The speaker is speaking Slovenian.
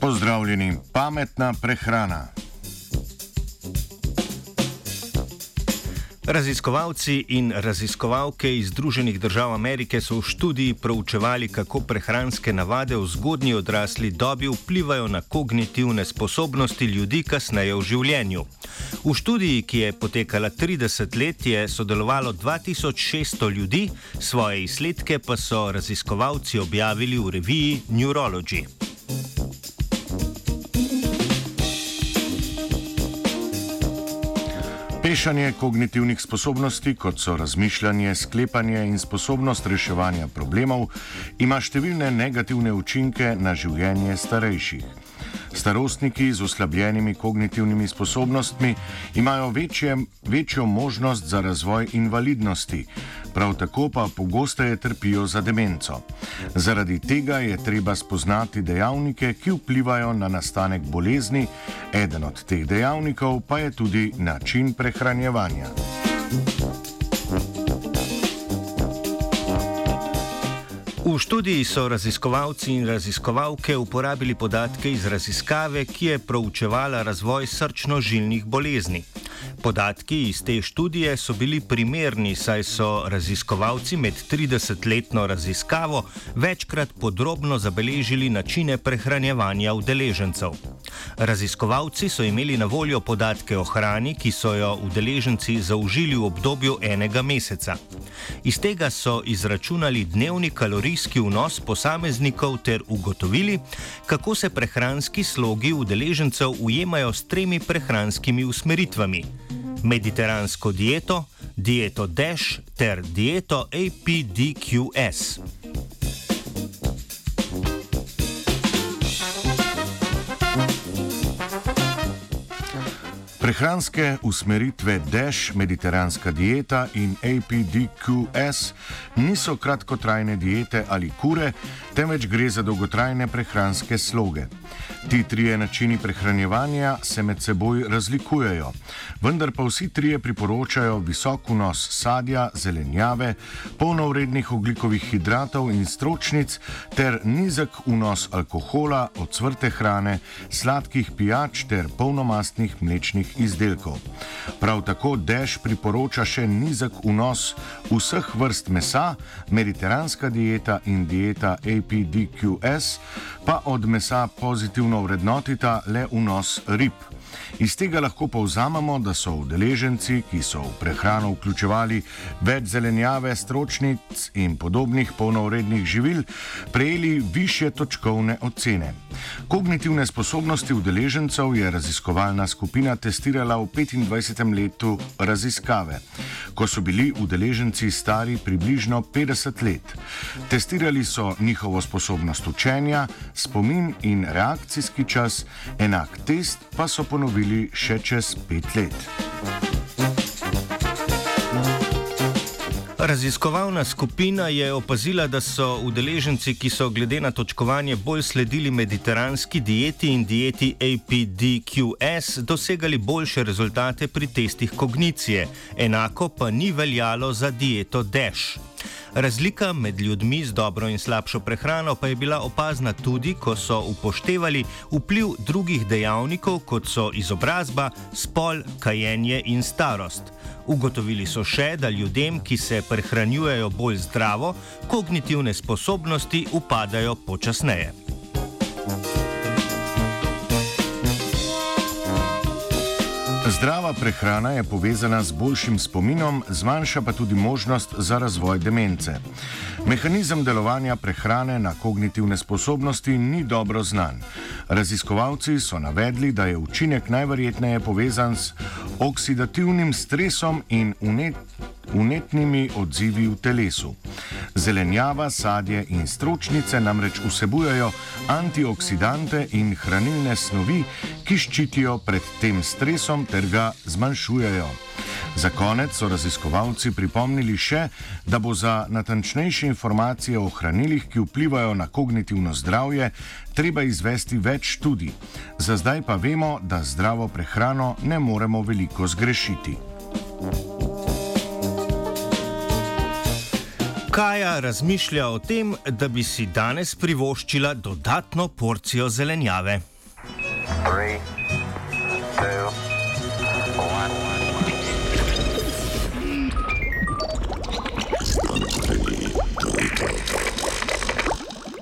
Pozdravljeni, pametna prehrana. Raziskovalci in raziskovalke iz Združenih držav Amerike so v študiji proučevali, kako prehranske navade v zgodnji odrasli dobi vplivajo na kognitivne sposobnosti ljudi kasneje v življenju. V študiji, ki je potekala 30 let, je sodelovalo 2600 ljudi, svoje izsledke pa so raziskovalci objavili v reviji Neurology. Pešanje kognitivnih sposobnosti, kot so razmišljanje, sklepanje in sposobnost reševanja problemov, ima številne negativne učinke na življenje starejših. Starostniki z oslabljenimi kognitivnimi sposobnostmi imajo večje, večjo možnost za razvoj invalidnosti, prav tako pa pogosteje trpijo za demenco. Zaradi tega je treba spoznati dejavnike, ki vplivajo na nastanek bolezni, eden od teh dejavnikov pa je tudi način prehranjevanja. V študiji so raziskovalci in raziskovalke uporabili podatke iz raziskave, ki je proučevala razvoj srčno-žilnih bolezni. Podatki iz te študije so bili primerni, saj so raziskovalci med 30-letno raziskavo večkrat podrobno zabeležili načine prehranjevanja udeležencev. Raziskovalci so imeli na voljo podatke o hrani, ki so jo udeleženci zaužili v obdobju enega meseca. Iz tega so izračunali dnevni kalorijski vnos posameznikov ter ugotovili, kako se prehranski slogi udeležencev ujemajo s tremi prehranskimi usmeritvami: mediteransko dieto, dieto DASH ter dieto APDQS. Prehranske usmeritve DASH, mediteranska dieta in APDQS niso kratkotrajne diete ali kure, temveč gre za dolgotrajne prehranske sloge. Ti trije načini prehranjevanja se med seboj razlikujejo, vendar pa vsi trije priporočajo visok vnos sadja, zelenjave, polnovrednih oglikovih hidratov in stročnic ter nizek vnos alkohola, odsvrte hrane, sladkih pijač ter polnomastnih mlečnih izdelkov. Prav tako Deš priporoča še nizek vnos vseh vrst mesa, mediteranska dieta in dieta APDQS pa od mesa pozitivno vrednotita le vnos rib. Iz tega lahko povzamemo, da so udeleženci, ki so v prehrano vključevali več zelenjave, stročnic in podobnih polnovrednih živil, prejeli više točkovne ocene. Kognitivne sposobnosti udeležencev je raziskovalna skupina testirala v 25. letu raziskave, ko so bili udeleženci stari približno 50 let. Testirali so njihovo sposobnost učenja, spomin in reakcijski čas, enak test pa so ponovili še čez pet let. Raziskovalna skupina je opazila, da so udeleženci, ki so glede na točkovanje bolj sledili mediteranski dieti in dieti APDQS, dosegali boljše rezultate pri testih kognicije, enako pa ni veljalo za dieto DASH. Razlika med ljudmi z dobro in slabšo prehrano pa je bila opazna tudi, ko so upoštevali vpliv drugih dejavnikov, kot so izobrazba, spol, kajenje in starost. Ugotovili so še, da ljudem, ki se prehranjujejo bolj zdravo, kognitivne sposobnosti upadajo počasneje. Zdrava prehrana je povezana z boljšim spominom, zmanjša pa tudi možnost za razvoj demence. Mehanizem delovanja prehrane na kognitivne sposobnosti ni dobro znan. Raziskovalci so navedli, da je učinek najverjetneje povezan s oksidativnim stresom in unetnimi odzivi v telesu. Zelenjava, sadje in stročnice namreč vsebujejo antioksidante in hranilne snovi, ki ščitijo pred tem stresom ter ga zmanjšujejo. Za konec so raziskovalci pripomnili še, da bo za natančnejše informacije o hranilih, ki vplivajo na kognitivno zdravje, treba izvesti več študij. Za zdaj pa vemo, da zdravo prehrano ne moremo veliko zgrešiti. Kaja razmišlja o tem, da bi si danes privoščila dodatno porcijo zelenjave. Three.